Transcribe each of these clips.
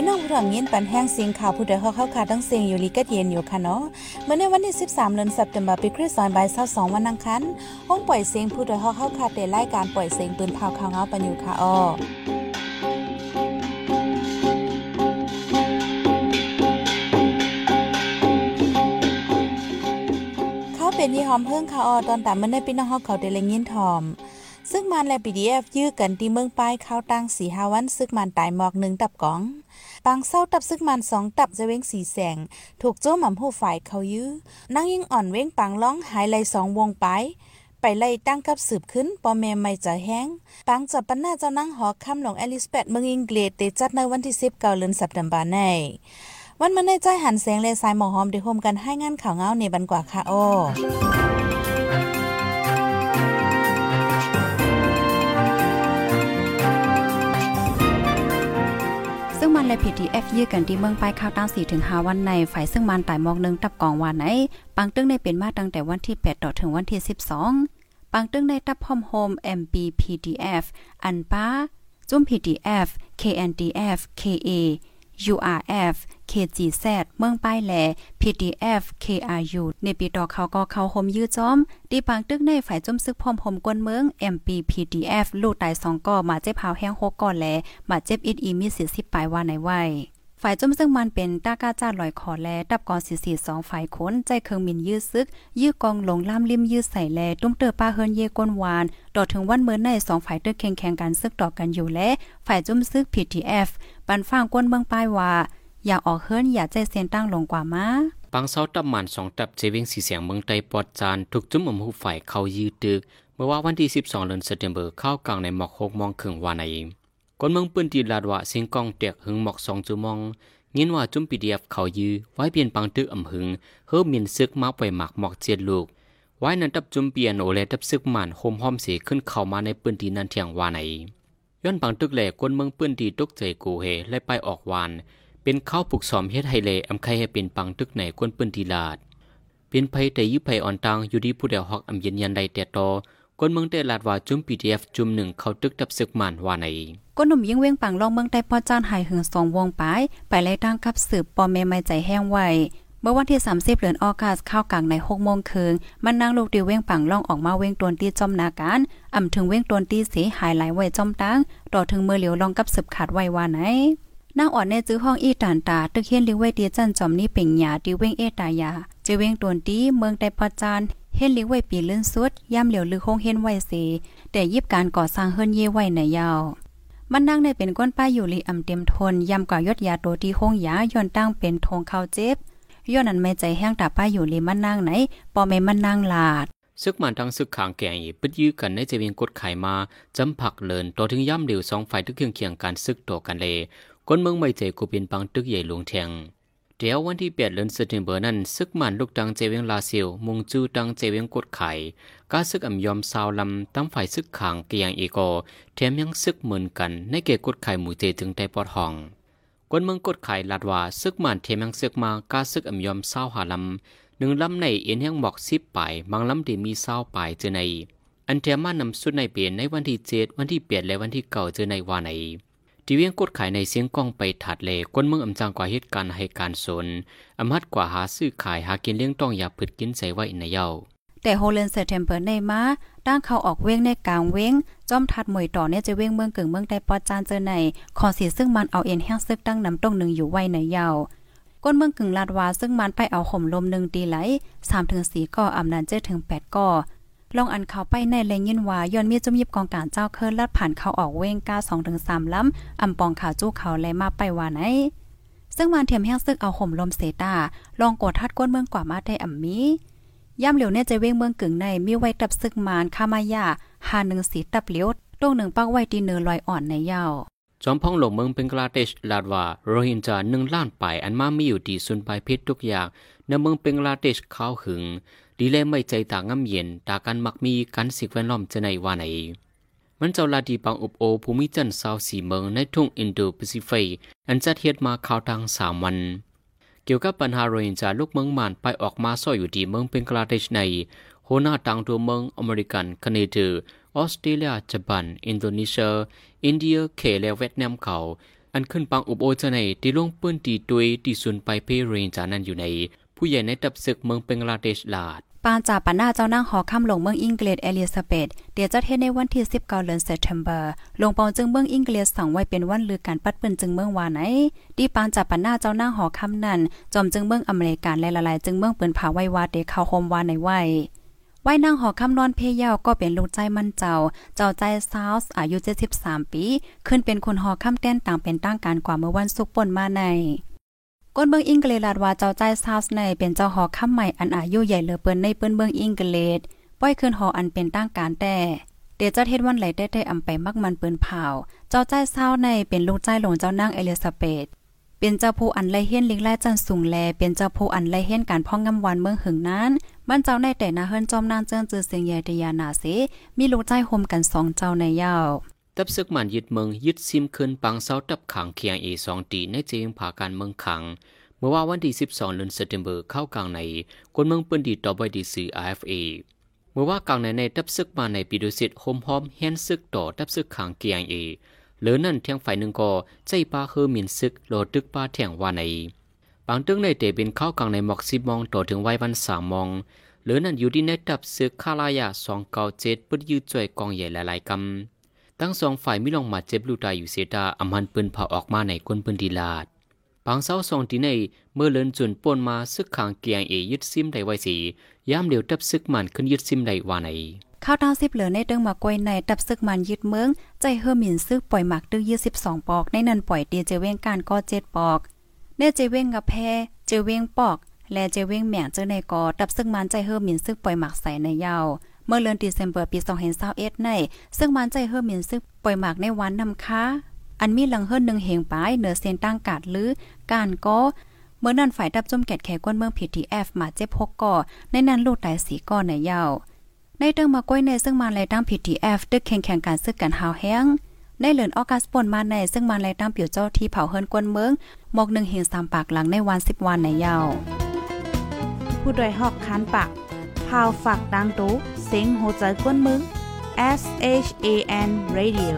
พี่น้องผู้ถงยินปันแห้งเสียงข่าวผู้ใดเขาเข้าขาตั้งเสียงอยู่ลีกัดเย็นอยู่ค่ะเนาะเมื่อในวันที่ 13เดือนสัปดาห์ปีคริสต์ศักราช22วันอังคารห้องปล่อยเสียงผู้ใดเขาเข้าขาเตรายการปล่อยเสียงปืนเผาข่าวเงาปันอยู่ค่ะอ้อเขาเป็นยี่หอมเพิ่งค่ะออตอนตามเมื่อในพี่น้องเขาเขาเตเลยินทอมซึ่งมันและ PDF ยื้อกันที่เมืองป้ายเข้าตั้งสีหาวันซึกมันตายหมอกหนึ่งตับกอง ปางเศร้าตับซึกมันสองตับจะเว้งสีแสง ถูกโจ้หม่ำผู้ฝ่ายเขายื้อนั่งยิ่งอ่อนเว้งปังร้องหายไหลสองวงไป ไปไล่ตั้งกับสืบขึ้นปอแม่ไม่จะแห้ง ปังจับปันหน้าเจ้านั่งหอคำหลงเอลิสเบตเมืองอังกฤษเตจัดในวันที่สิบเก้าเดือนสัปดาห์ในวันมันในใจหันแสงเลสายหมอหอมได้โฮมกันให้งานข่าวเงาในบันกว่าค่ะโอ้ และ PDF ยื้อกันที่เมืองปลายข้าวตั้ง4ถึง5วันในฝ่ายซึ่งมันตายมอกนึงตับกองวันไหน ปังตึ้งได้เป็นมาตั้งแต่วันที่ 8 ต่อถึงวันที่ 12 ปังตึ้งได้ตับพอมโฮม MB PDF อันป้าจุ้ม PDF KNDF KA URF KGZ เมืองป้ายแหล PDF KRU ในปีต่อเขาก็เข้าหมยื้อจอมดีปังตึกในฝ่ายจุ้มซึกพร้อมหมกวนเมือง MP PDF ลูกตายสองก่อมาเจ็บเผาแห้งหกก่อแลมาเจ็บอิดอีมีสิสิบปลายว่าไหนไว้ ฝ่ายจุ่มซึ่งมันเป็นตากาจ้าลอยคอแลดับกองสีสองฝ่ายขนใจเคืองมินยื้อซึก ยื้อกองลงล่ามริมยื้อใส่แลตุ้มเตอป้าเฮิรนเยก้นวานต่อถึงวันเมื่อในสองฝ่ายเตึกแข่งแข่งกันซึกต่อกันอยู่และฝ่ายจุ่มซึก PTF ปันฟังก้นเมืองป้ายว่า อย่าออกเฮิรนอย่าใจเสียนตั้งลงกว่ามาปังเซาตับมันสองตับเจวิงสีเสียงเมืองไตปอดจานถูกจุ่มอมหูฝ่ายเขายืดตึกเมื่อว่าวันที่ 12เดือนสิงหาคมเข้ากลางในหมอก6มองครึ่งวานใน คนเมืองปืนตีลาดว่าสิงกองเตียกหึงหมอก2จุมองยินว่าจุ่มปีเดียฟเขายื้อไว้เปลี่ยนปังตึกอ่ำหึงเฮิบมีนซึกมาปล่อยหมักหมอกเจียดลูก ไว้นั้นตับจุ่มเปียโนและตับซึกมันโฮมห้อมเสียขึ้นเข้ามาในปืนตีนันเทียงวาในย้อนปังตึกแหลกคนเมืองปืนตีตกใจกูเฮและไปออกวานเป็นข้าวปลูกสอมเฮ็ดไฮเลอำไข่ให้เป็นปังตึกไหนคนปืนตีลาด เป็นไผแต่ยึไผอ่อนตังอยู่ที่ผู้เดียวฮอกอำเย็นยันใดแต่โต คนเมืองเตลาดว่าจุ่ม PDF จุ่มหนึ่งเขาตึกดับซึกมันว่าไหนก้นหนุ่มยิ่งเว้งปังลองเมืองใต้พอจานหายหึงสองวงไป ไปไล่ตั้งกับสืบปอมเมไม่ใจแห้งไวเมื่อวันที่ 30เดือนออกัสเข้ากลางใน6โมงคืนมันนั่งลูกดิวเว้งปังล่องออกมาเว้งตวนตีจอมนาการอ่ำถึงเว้งตวนตีเสหายหลายไว้จอมตั้งต่อถึงมือเหลียวลองกับสืบขาดไว้ว่าไหนนางอ่อนในจื้อห้องอีตานตา ตึกเฮียนลิงไว้ตีจันจอมนี่เป็นหยาดิวเว้งเอตายาจะเว้งตวนตีเมืองใต้พอจาน เฮ็ดลิงไว้ปีลื่นสุดย่ำเหลียวลือคงเฮ็นไว้เสแต่ยิบการก่อสร้างเฮินเย่ไว้ในยาว มันนั่งในเป็นก้นป้ายอยู่ลีอำเต็มทนย่ำกว่ายศยาโตที่ห้องยาย้อนตั้งเป็นทงเข้าเจ็บย้อนนั้นไม่ใจแห้งตาป้ายอยู่ลีมันนั่งไหนปอไม่มันนั่งลาดซึกมันทั้งซึกขางแก่งปึดยื้อกันในจะเวียงกดไขมาจำผักเลินต่อถึงย่ำเดียวสองฝ่ายทึกเคียงเคียงการซึกต่อกันเลยคนเมืองไม่ใจกูเป็นปังตึกใหญ่หลวงแทง เดี๋ยววันที่แปดเดือนสิงหาคมนั้นซึกมันลูกดังเจเวียงลาซียวมงจูดังเจเวียงกดไข่กาซึกอ่ำยอมสาวลำตั้งฝ่ายซึกขางเกียงอีโกแถมยังซึกเหมือนกันในเกกดไข่หมู่เจถึงไตปอดห้องคนเมืองกดไข่ลาดว่าซึกมันเทมยังซึกมากาซึกอ่ำยอมสาวหาลำหนึ่งลำในเอ็นยังบอกสิบปลายบางลำที่มีสาวปลายเจอในอันเทมานำสุดในเปลี่ยนในวันที่เจ็ดวันที่เปียนและวันที่เก่าเจอในวาไหน ทีเวียงกดขายในเสียงกล้องไปถัดเลก้นเมืองอำจางกว่าเหตุการณ์ให้การสนอำฮัดกว่าหาซื้อขายหากินเลี้ยงต้องอย่าผึดกินใส่ไว้ในเย้าแต่โฮเลนเซเทมเปอร์ในมาตั้งเขาออกเว้งในกลางเว้งจอมทัดมวยต่อเนี่ยจะเว้งเมืองกึ่งเมืองได้ปอจานเจอในขอสีซึ่งมันเอาเอ็นแห้งซึกตั้งน้ำต้งหนึ่งอยู่ไว้ในเย้าก้นเมืองกึ่งลาดวาซึ่งมันไปเอาห่มลมหนึ่งตีไหลสามถึงสี่ก่ออำนันเจอถึงแปดก่อ ลองอันเขาไปในแรงยินว่าย้อนมีจุ่มยิบกองการเจ้าเคิร์ลัดผ่านเขาออกเว้งก้าสองถึงสามล้ำอำปองขาจู้เขาและมาไปว่าไหนซึ่งมันเทียมแห้งซึกเอาห่มลมเสตาลองกดทัดก้นเมืองกว่ามาได้อ่ำมีย่ำเหลียวเนี่ยจะเว้งเมืองกึ่งในมีไว้ตับซึกมานคามายาหาหนึ่งสีตับเหลียวตรงหนึ่งปักไว้ตีเนือลอยอ่อนในยาวจอมพ่องหลงเมืองเบงกลาเทศลาดว่าโรฮินจาหนึ่งล้านไปอันมามีอยู่ดีสุนไปพิษทุกอย่างในเมืองเบงกลาเทศเขาหึง ดีเลไม่ใจต่างงำเย็นตากันมักมีกันสิกแวดล้อมจะในว่าไหน มันเจ้าลาดีปังอุบโอภูมิจันซาวสีเมืองในทุ่งอินโดแปซิฟิกอันจัดเฮ็ดมาข่าวทางสามวัน เกี่ยวกับปัญหาโรฮิงญาลูกเมืองมานไปออกมาซ่อยอยู่ดีเมืองเป็นกลาเทชในโฮนาตังตัวเมืองอเมริกันคเนเดอออสเตรเลียญี่ปุ่นอินโดนีเซียอินเดียเคและเวียดนามเขาอันขึ้นปังอุบโอจะในตีลงปื้นตีตุยตีสุนไปเพเรนจานั้นอยู่ใน ผู้ใหญ่ในตับศึกเมืองเบงลาเดชลาด ปานจ่าปันหน้าเจ้านั่งหอค่ำลงเมืองอังกฤษเอลิซาเบธเดี๋ยวจะเทศในวันที่19เดือนเซปเทมเบอร์ลงปองจึงเมืองอังกฤษสั่งไว้เป็นวันลือการปัดเปิ้นจึงเมืองวาไหนดีปานจ่าปันหน้าเจ้านั่งหอค่ำนั้นจอมจึงเมืองอเมริกันและละลายจึงเมืองเปิ้นผาไว้วาเดเข้าโฮมวาในไว้ไว้นางหอคำนอนเพยาวก็เป็นลูกใจมั่นเจ้า เจ้าใจซาวส์อายุ 73 ปี ขึ้นเป็นคนหอคำแต้นต่างเป็นตั้งการกว่าเมื่อวันศุกป่นมาใน ก้นเบิงอิงเกลลาดว่าเจ้าใจซาวส์ในเป็นเจ้าหอคำใหม่อันอายุใหญ่เหลือเปิ้นในเปิ้นเบิงอิงเกเลดป้อยขึ้นหออันเป็นตั้งการแต่เดี๋ยวจะเทศวันไหลได้ได้อำไปมักมันเปิ้นเผาเจ้าใจเศร้าในเป็นลูกใจหลวงเจ้านางเอลิซาเบธเป็นเจ้าผู้อันไลเฮียนลิงไล่จันสูงแล เป็นเจ้าผู้อันไลเฮียนการพ่องงำวันเมืองหึงนั้นมันเจ้าในแต่นาเฮิรนจอมนางเจิ้งจือเสียงใหญ่ตยานาเสมีลูกใจโฮมกันสองเจ้าในยาว ตับซึกมันยึดเมืองยึดซิมคืนปังเซาตับขังเคียงเอสองตีในเจียงผาการเมืองขัง เมื่อว่าวันที่ 12เดือนเซปเทมเบอร์เข้ากลางในคนเมืองปืนดีต่อไปดีซีไอเอฟเอเมื่อว่ากลางในในตับซึกมาในปีดุสิตโฮมพอมเฮนซึกต่อตับซึกขังเกียงเอหรือนั่นเทียงฝ่ายหนึ่งก็ใจปาเฮอมินซึกโลดึกปาเทียงว่าในบางตึงในเตเป็นเข้ากลางในหมอกสิบมองต่อถึงไว้วันสามมอง หรือนั่นอยู่ที่ในตับซึกคาลายาสองเก้าเจ็ดปุดยืดจ่วยกองใหญ่หลายๆกำ ตั้งสองฝ่ายมิลองมาเจ็บลูตายอยู่เสียดาอำมันปืนเผาออกมาในคนปืนดีลาดบางเศร้าสองทีในเมื่อเลินจุนป่นมาซึกขางเกียงเอยึดซิมได้ไว้สียามเดียวตับซึกมันขึ้นยึดซิมได้ว่าในข้าวตาสิบเหลือในเดิงมากวยในดับซึกมันยึดเมือง ใจเฮอหมินซึกปล่อยหมักดึกยี่สิบสองปอก ในนันปล่อยเตียเจเวงการก็เจ็ดปอกเนเจเวงกับแพเจเวงปอก และเจเวงแหม่งเจอในกอดับซึกมันใจเฮอหมินซึกปล่อยหมักใส่ในยาว เมื่อเดือนเดซ ember ปี2021ในซึ่งมันใจเฮอหมินซึกปล่อยหมักในวันนำค้าอันมีหลังเฮิรนหนึ่งเหงปายเหนือเส้นตั้งกาดหรือการก็เมื่อนั้นฝ่ายดับจมแกดแขกวนเมือง PTF มาเจ็บหกก่อในนั้นลูกตายสีก่อในยาวในเติงมาก้อยในซึ่งมาไลตั้ง PTF ตึกแข่งแข่งการซึกกันหาวแห้งในเหลือนออกัสปนมาในซึ่งมาไลตั้งเปียวเจ้าที่เผาเฮิรนกวนเมืองหมอกหนึ่งเห็นสามปากหลังในวันสิบวันในยาวผู้ดยหอกคานปาก พาวฝากดังตู้เซ็งโหใจกวนมือง S H A N Radio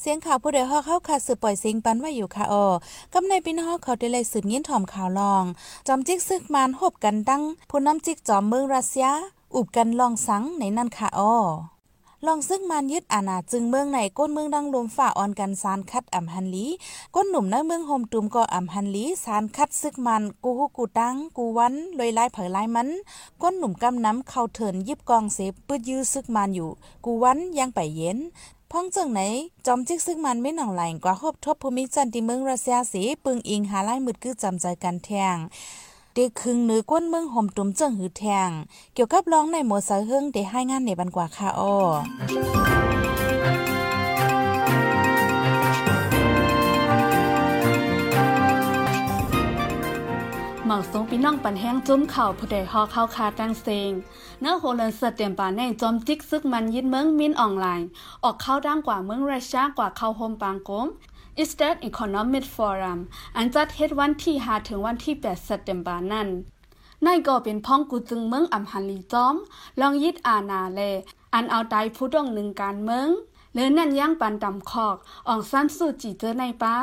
เสียงข่าวผู้ใดฮอกเข้าค่ะสืบปล่อยเสียงปันไว่าอยู่ค่ะออกำในพี่น้องเขาได้เลยสืบยินถ่อมข่าวลอง จอมจิกซึกมานหบกันดังผู้น้ำจิกจอมเมืองรัสเซีย อุบกันลองสังในนั่นค่ะออ ลองซึ่งมันยึดอาณาจึงเมืองในก้นเมืองดังลมฝ่าออนกันสารคัดอ่ำฮันลีก้นหนุ่มในเมืองโฮมตุมก็อ่ำฮันลีสารคัดซึกมันกูฮูกูตังกูวันลอยลายเผยลายมันก้นหนุ่มกำน้ำเข้าเถินยิบกองเสปปืดยื้อซึกมันอยู่ กูวันยังไปเย็นพ้องจังไหน จอมจิกซึ่งมันไม่หนองไหลกว่าครบทบภูมิจันติเมืองรัสเซียสีปึงอิงหาไล่มืดคือจำใจกันแทง เด็กคึงเนือก้นเมืองห่มตุ่มเจิงหือแทง เกี่ยวกับร้องในหมวดสายเฮิงได้ให้งานในบันกว่าค่ะอ้อหมังสงพี่น้องปันแห้งจุ้มเข่าผู้ใดฮอเข้าคาตั้งเซงเนื้อโฮเลนเสเตียมปาแน่จอมจิกซึกมันยิดเมืองมินออนไลน์ ออกเข้าดังกว่าเมืองรัสเซียกว่าเข้าโฮมปางกม i s t a t Economic Forum อันจัดเฮ็ดวันที่5ถึงวันที่ 8สเตมบานั่นนายก็เป็นพ้องกูจึงเมืองอัมฮันลีจอม ลองยิดอาณาเลอันเอาไตผู้ต้องหนึ่งการเมืองหรือนั่นย่างปันดำคอกอองสั้นสู้จีเจอในป้า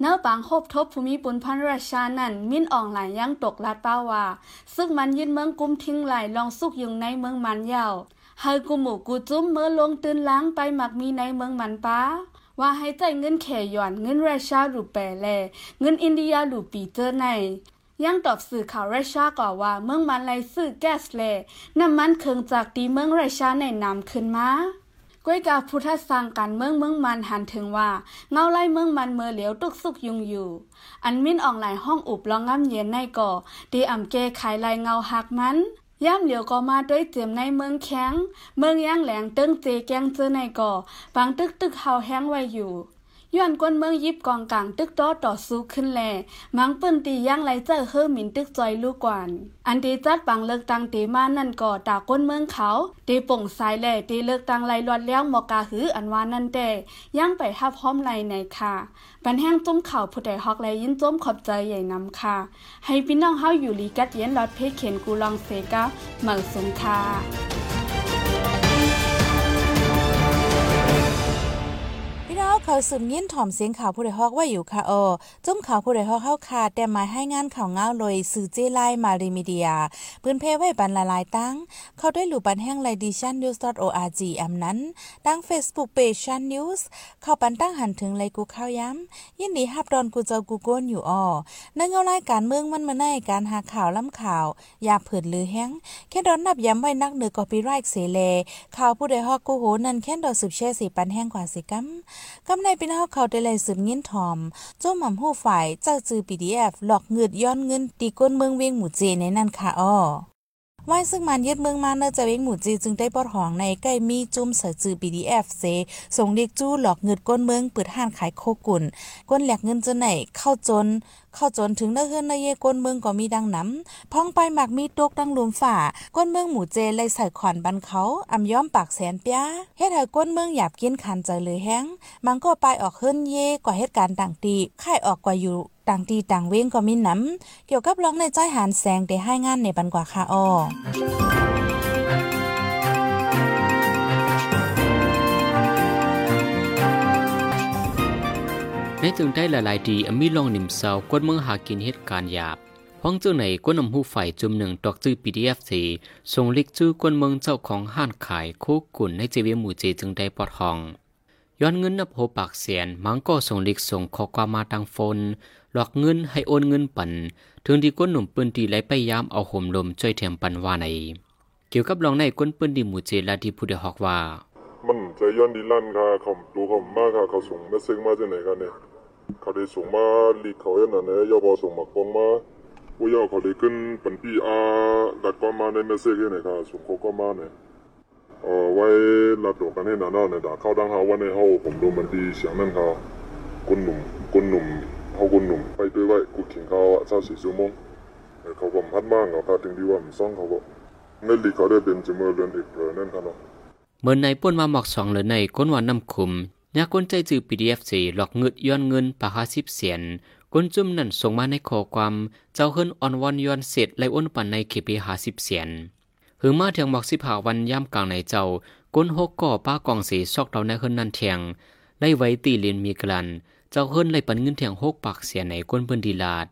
เนื้อบางโฮบทบภูมิปุนพันราชานั่นมินอ่องหลายยังตกลาดป้าว่าซึ่งมันยืนเมืองกุมทิ้งไหลลองสุกยุงในเมืองมันยาวเฮกูหมู่กูจุ้มเมื่อลงตื่นล้างไปหมักมีในเมืองมันป้า ว่าให้ใจเงินแขย่อนเงินราชาหรูแปรแลเงินอินเดียหรูปีเจอในยังตอบสื่อข่าวราชาก่อว่าเมืองมันไลซื้อแก๊สแลน้ำมันเคืองจากตีเมืองราชาในนำขึ้นมาก้วยกาพุทธสร้างการเมืองเมืองมันหันถึงว่า เงาไล่เมืองมันเมื่อเหลียวตุกสุกยุงอยู่ อันมินออกหลายห้องอุบลองง้ำเย็นในก่อดีอ่ำเกขายลายเงาหักมัน ย่ำเหลียวก็มาด้วยเจียมในเมืองแข็งเมืองย่างแหลงตึงเจแกงเจอในก่อบางตึกตึกเฮาแห้งไว้อยู่ ย้อนกวนเมืองยิบกองกลางตึกโตต่อสู้ขึ้นแลมังปืนตีย่างไรเจอเฮอหมินตึกจอยลูกกวนอันตีจัดปังเลิกตังตีมานั่นก่อตาก้นเมืองเขาตีป่งสายแหล่ตีเลิกตังไรลอดแล้วหมอกาหืออันวานั่นแต่ย่างไปทับพร้อมไรในค่ะปันแห้งจุ้มเข่าผู้ใดฮอกไรยินจุ้มขอบใจใหญ่นำค่ะ ให้พี่น้องเฮาอยู่ลีกัดเย็นลอดเพเข็นกูลองเซกาเหมือสงค่ะ เขาสืบยินถ่อมเสียงข่าวผู้ใดฮอกว่าอยู่ค่ะเออจุ้มข่าวผู้ใดฮอกเข้าคาแต่หมายให้งานข่าวเงาเลยสื่อเจไลมาริมีเดียปืนเพไว้บันละลายตั้ง เขาได้หลู่บันแห้งไลดิชันนิวส์ .org อำนั้นตั้ง Facebook Page ชันนิวส์เข้าปันตั้งหันถึงไลกูข้าวย้ำยินดีฮับดอนกูเจ้ากูโกนอยู่อ้อในเงารายการเมืองมันมาในการหาข่าวล้ำข่าว อย่าเผิดหรือแห้งแค่ดอนนับย้ำไว้นักเหนือกอปีไรค์เสเลข่าวผู้ใดฮอกกูโหนั่นแค่ดอสืบเช่สีปันแห้งกว่าสิกัมกำในพี่น้องเขาได้เลยสืบเงินทอมโจ้หม่ำหู้ฝ่ายเจ้าจือ PDF หลอกเงืดย้อนเงินตีก้นเมืองเวียงหมู่เจในนั่นค่ะอ้อ ว่าซึ่งมันยึดเมืองมาเนอจะเวงหมู่จีจึงได้ปอดหองในใกล้มีจุ่มเสือจือ PDF เซส่งเด็กจู้หลอกเงิดก้นเมืองเปิดห้านขายโคกุ่นก้นแหลกเงินจนไหนเข้าจน เข้าจนถึงเนื้อเฮือนในเยก้นเมืองก็มีดังน้ำพ้องไปหมักมีตกดังหลุมฝ่า ก้นเมืองหมู่เจเลยใส่ขอนบันเขาอำย้อมปากแสนเปียเฮ็ดให้ก้นเมืองหยาบกินขันใจเลยแห้งมันก็ไปออกเฮือนเย่กว่าเหตุการณ์ต่างตีค่ายออกกว่าอยู่ ต่างตีต่างเว้งก็มีน้ำเกี่ยวกับร้องในใจหานแสงได้ให้งานในบันกว่าค่ะอ้อในจึงได้หลายๆดีอมีลองนิมเซากวนเมืองหากินเหตุการณ์หยาบห้องเจ้าไหนกวนนำหูฝ่ายจุ่มหนึ่งดอกจื้อ PDF สีส่งลิกจื้อกวนเมืองเจ้าของห้านขายโคกุ่นในเจเวียหมู่เจจึงได้ปลอดห้อง ย้อนเงินนับโหปากเสียนมังก็ส่งลิกส่งขอความมาทางโฟนหลอกเงินให้โอนเงินปันถึงที่ก้นหนุ่มปืนตีไหลไปยามเอาห่มลมช่วยเทียมปันว่าใน เกี่ยวกับรองในก้นปืนดีหมู่เจละที่ผู้เดฮอกว่า มันใจย้อนดีลั่นค่ะเขาดูเขามากค่ะเขาส่งเมสเซจมาจากไหนกันเนี่ยเขาได้ส่งมาลีกเขาอย่างนั้นเนี่ยยอพอส่งมากองมาว่ายอเขาได้ขึ้นปันปีอาดัดความมาในเมสเซจเนี่ยค่ะส่งเขาก็มาเนี่ย เออไว้รัดดอกกันให้หนาๆเนี่ยด่าเข้าดังหาวันในเฮาผมดูมันดีเสียงนั่นค่ะคนหนุ่มคนหนุ่มเฮาคนหนุ่มไปด้วยไว้กูขิงเขาเช้าสี่ชั่วโมงเขาผมพัดมากเขาค่ะถึงดีว่ามันซ่องเขาก็ในลีเขาได้เป็นจมือเรือนอีกเลยนั่นค่ะเนาะเมื่อในป่นมาหมอกสองเหลือในก้นวันน้ำคุมยากก้นใจจือ PDF สีหลอกเงิดย้อนเงินปะหาสิบเสียนก้นจุ่มนั่นส่งมาในข้อความ เจ้าเฮิรนอ่อนวันย้อนเสร็จไลอ้นปันในเคปีหาสิบเสียน หือมาเถียงหมักสิบหาวันย่ำกลางในเจ้าก้นหกก่อป้ากองเสียซอกเราในเฮินนั่นเถียงไล่ไว้ตีเลียนมีกลัน เจ้าเฮินไล่ปันเงินเถียงหกปากเสียในก้นเพิ่นดีลาด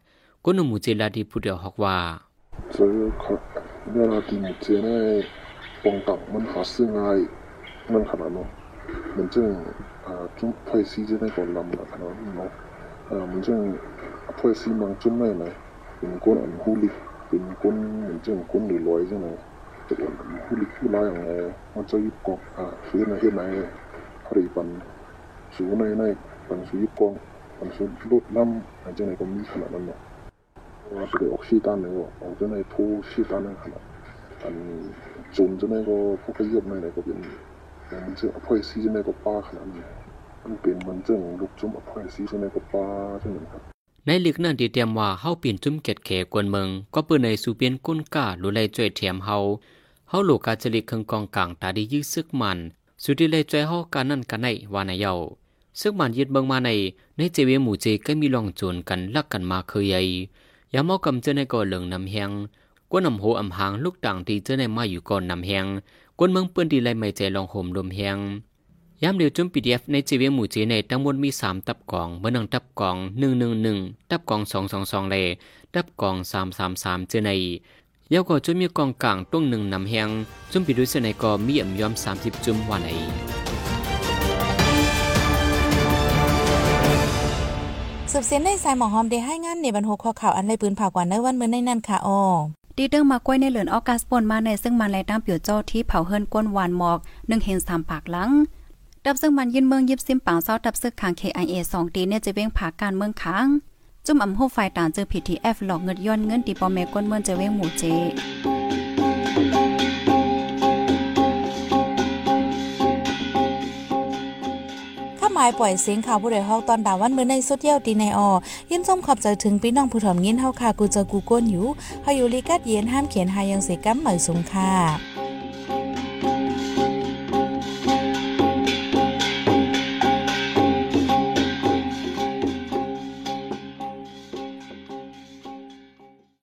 ก้นหมูเจลาดีผู้เดียวฮอกว่าเจ้บเวลาตีเจนได้ปองตักมันหาซื้อไงมันขนาดเนาะมันจึงจุ่มไฟซีเจะได้ก่อนลำขนาดเนาะมันจึงไฟซีบางจุ่มได้ไหมเป็นก้นอันหูลิเป็นก้นเหมือนจึงก้นหรือลอยใช่ไหม นทูซิตันนั่นขนาดอันจุนจากในก็พวกขยับในก็เป็นมันจะอภัยซีจากในก็ป้าขนาดนี้มันเป็นมันจังลูกจุ่มอภัยซีจากในก็ป้าจังนั้นครับ ในลึกนั่นที่เตรียมว่าเฮาเปลี่ยนจุ่มเกตเขกวนเมืองก็เปื้นในสู่เปียนก้นก้าหรือไลจ่วยเทียมเฮาเฮาหลูกาจริกเคงกองกลางตาดียื้อซึกมันสุดที่ไลจ่วยเฮาการนั่นกันในว่าในเยาซึกมันยึดเบิงมาในในเจเวหมู่เจก็มีลองโจนกันลักกันมาเคยใหญ่ยามเฮากำเจอในก่อเหลืองนำแหงกวนนำโหอำหางลูกต่างที่เจอในมาอยู่ก่อนนำแหงกวนเมืองเปื้นดีไลไม่ใจลองห่มลมแหง ยามเดียวจุ่ม PDF ในจีเวหมู่จีในทั้งหมดมี 3 ตับกล่องเมื่อนังตับกล่อง 111 ตับกล่อง 222 เลยตับกล่อง 333 เจอในยาวก็จุ่มมีกล่องกลางตรงหนึ่งนำแหงจุ่มปิดุเสในก็มีอ่ำยอม 30 จุ่มวันไหนสืบเสียนในสายหมอหอมได้ให้งานในบรรโหข้อข่าวอันไรปืนผ่ากว่าในวันเมื่อในนั่นค่ะอ้อดีเดิงมาก้อยในเหลือนออกัสปนมาในซึ่งมันไล่ตั้งเปียวเจ้าที่เผาเฮิรนก้นหวานหมอกหนึ่งเห็นสามปากหลัง ดับซึ่งมันยินเมืองยิบซิมปางเศร้าดับซึกขาง KIA 2ดีเนี่ยจะเว้งผาการเมืองค้างจุ่มอำโหไฟต่างเจอ PTF หลอกเงินย้อนเงินตีปอแม่ก้นเมืองจะเว้งหมู่เจข้าหมายปล่อยเสียงข่าวผู้ใดฮอกตอนดาวันเมื่อในสุดเยี่ยวตีในออยินส้มขอบใจถึงพี่น้องผู้ถ่อมยินเฮาค่ะกูเจอกูก้นอยู่เฮาอยู่ลีกัดเย็นห้ามเขียนหายังเสกัมเหมยสงค่ะ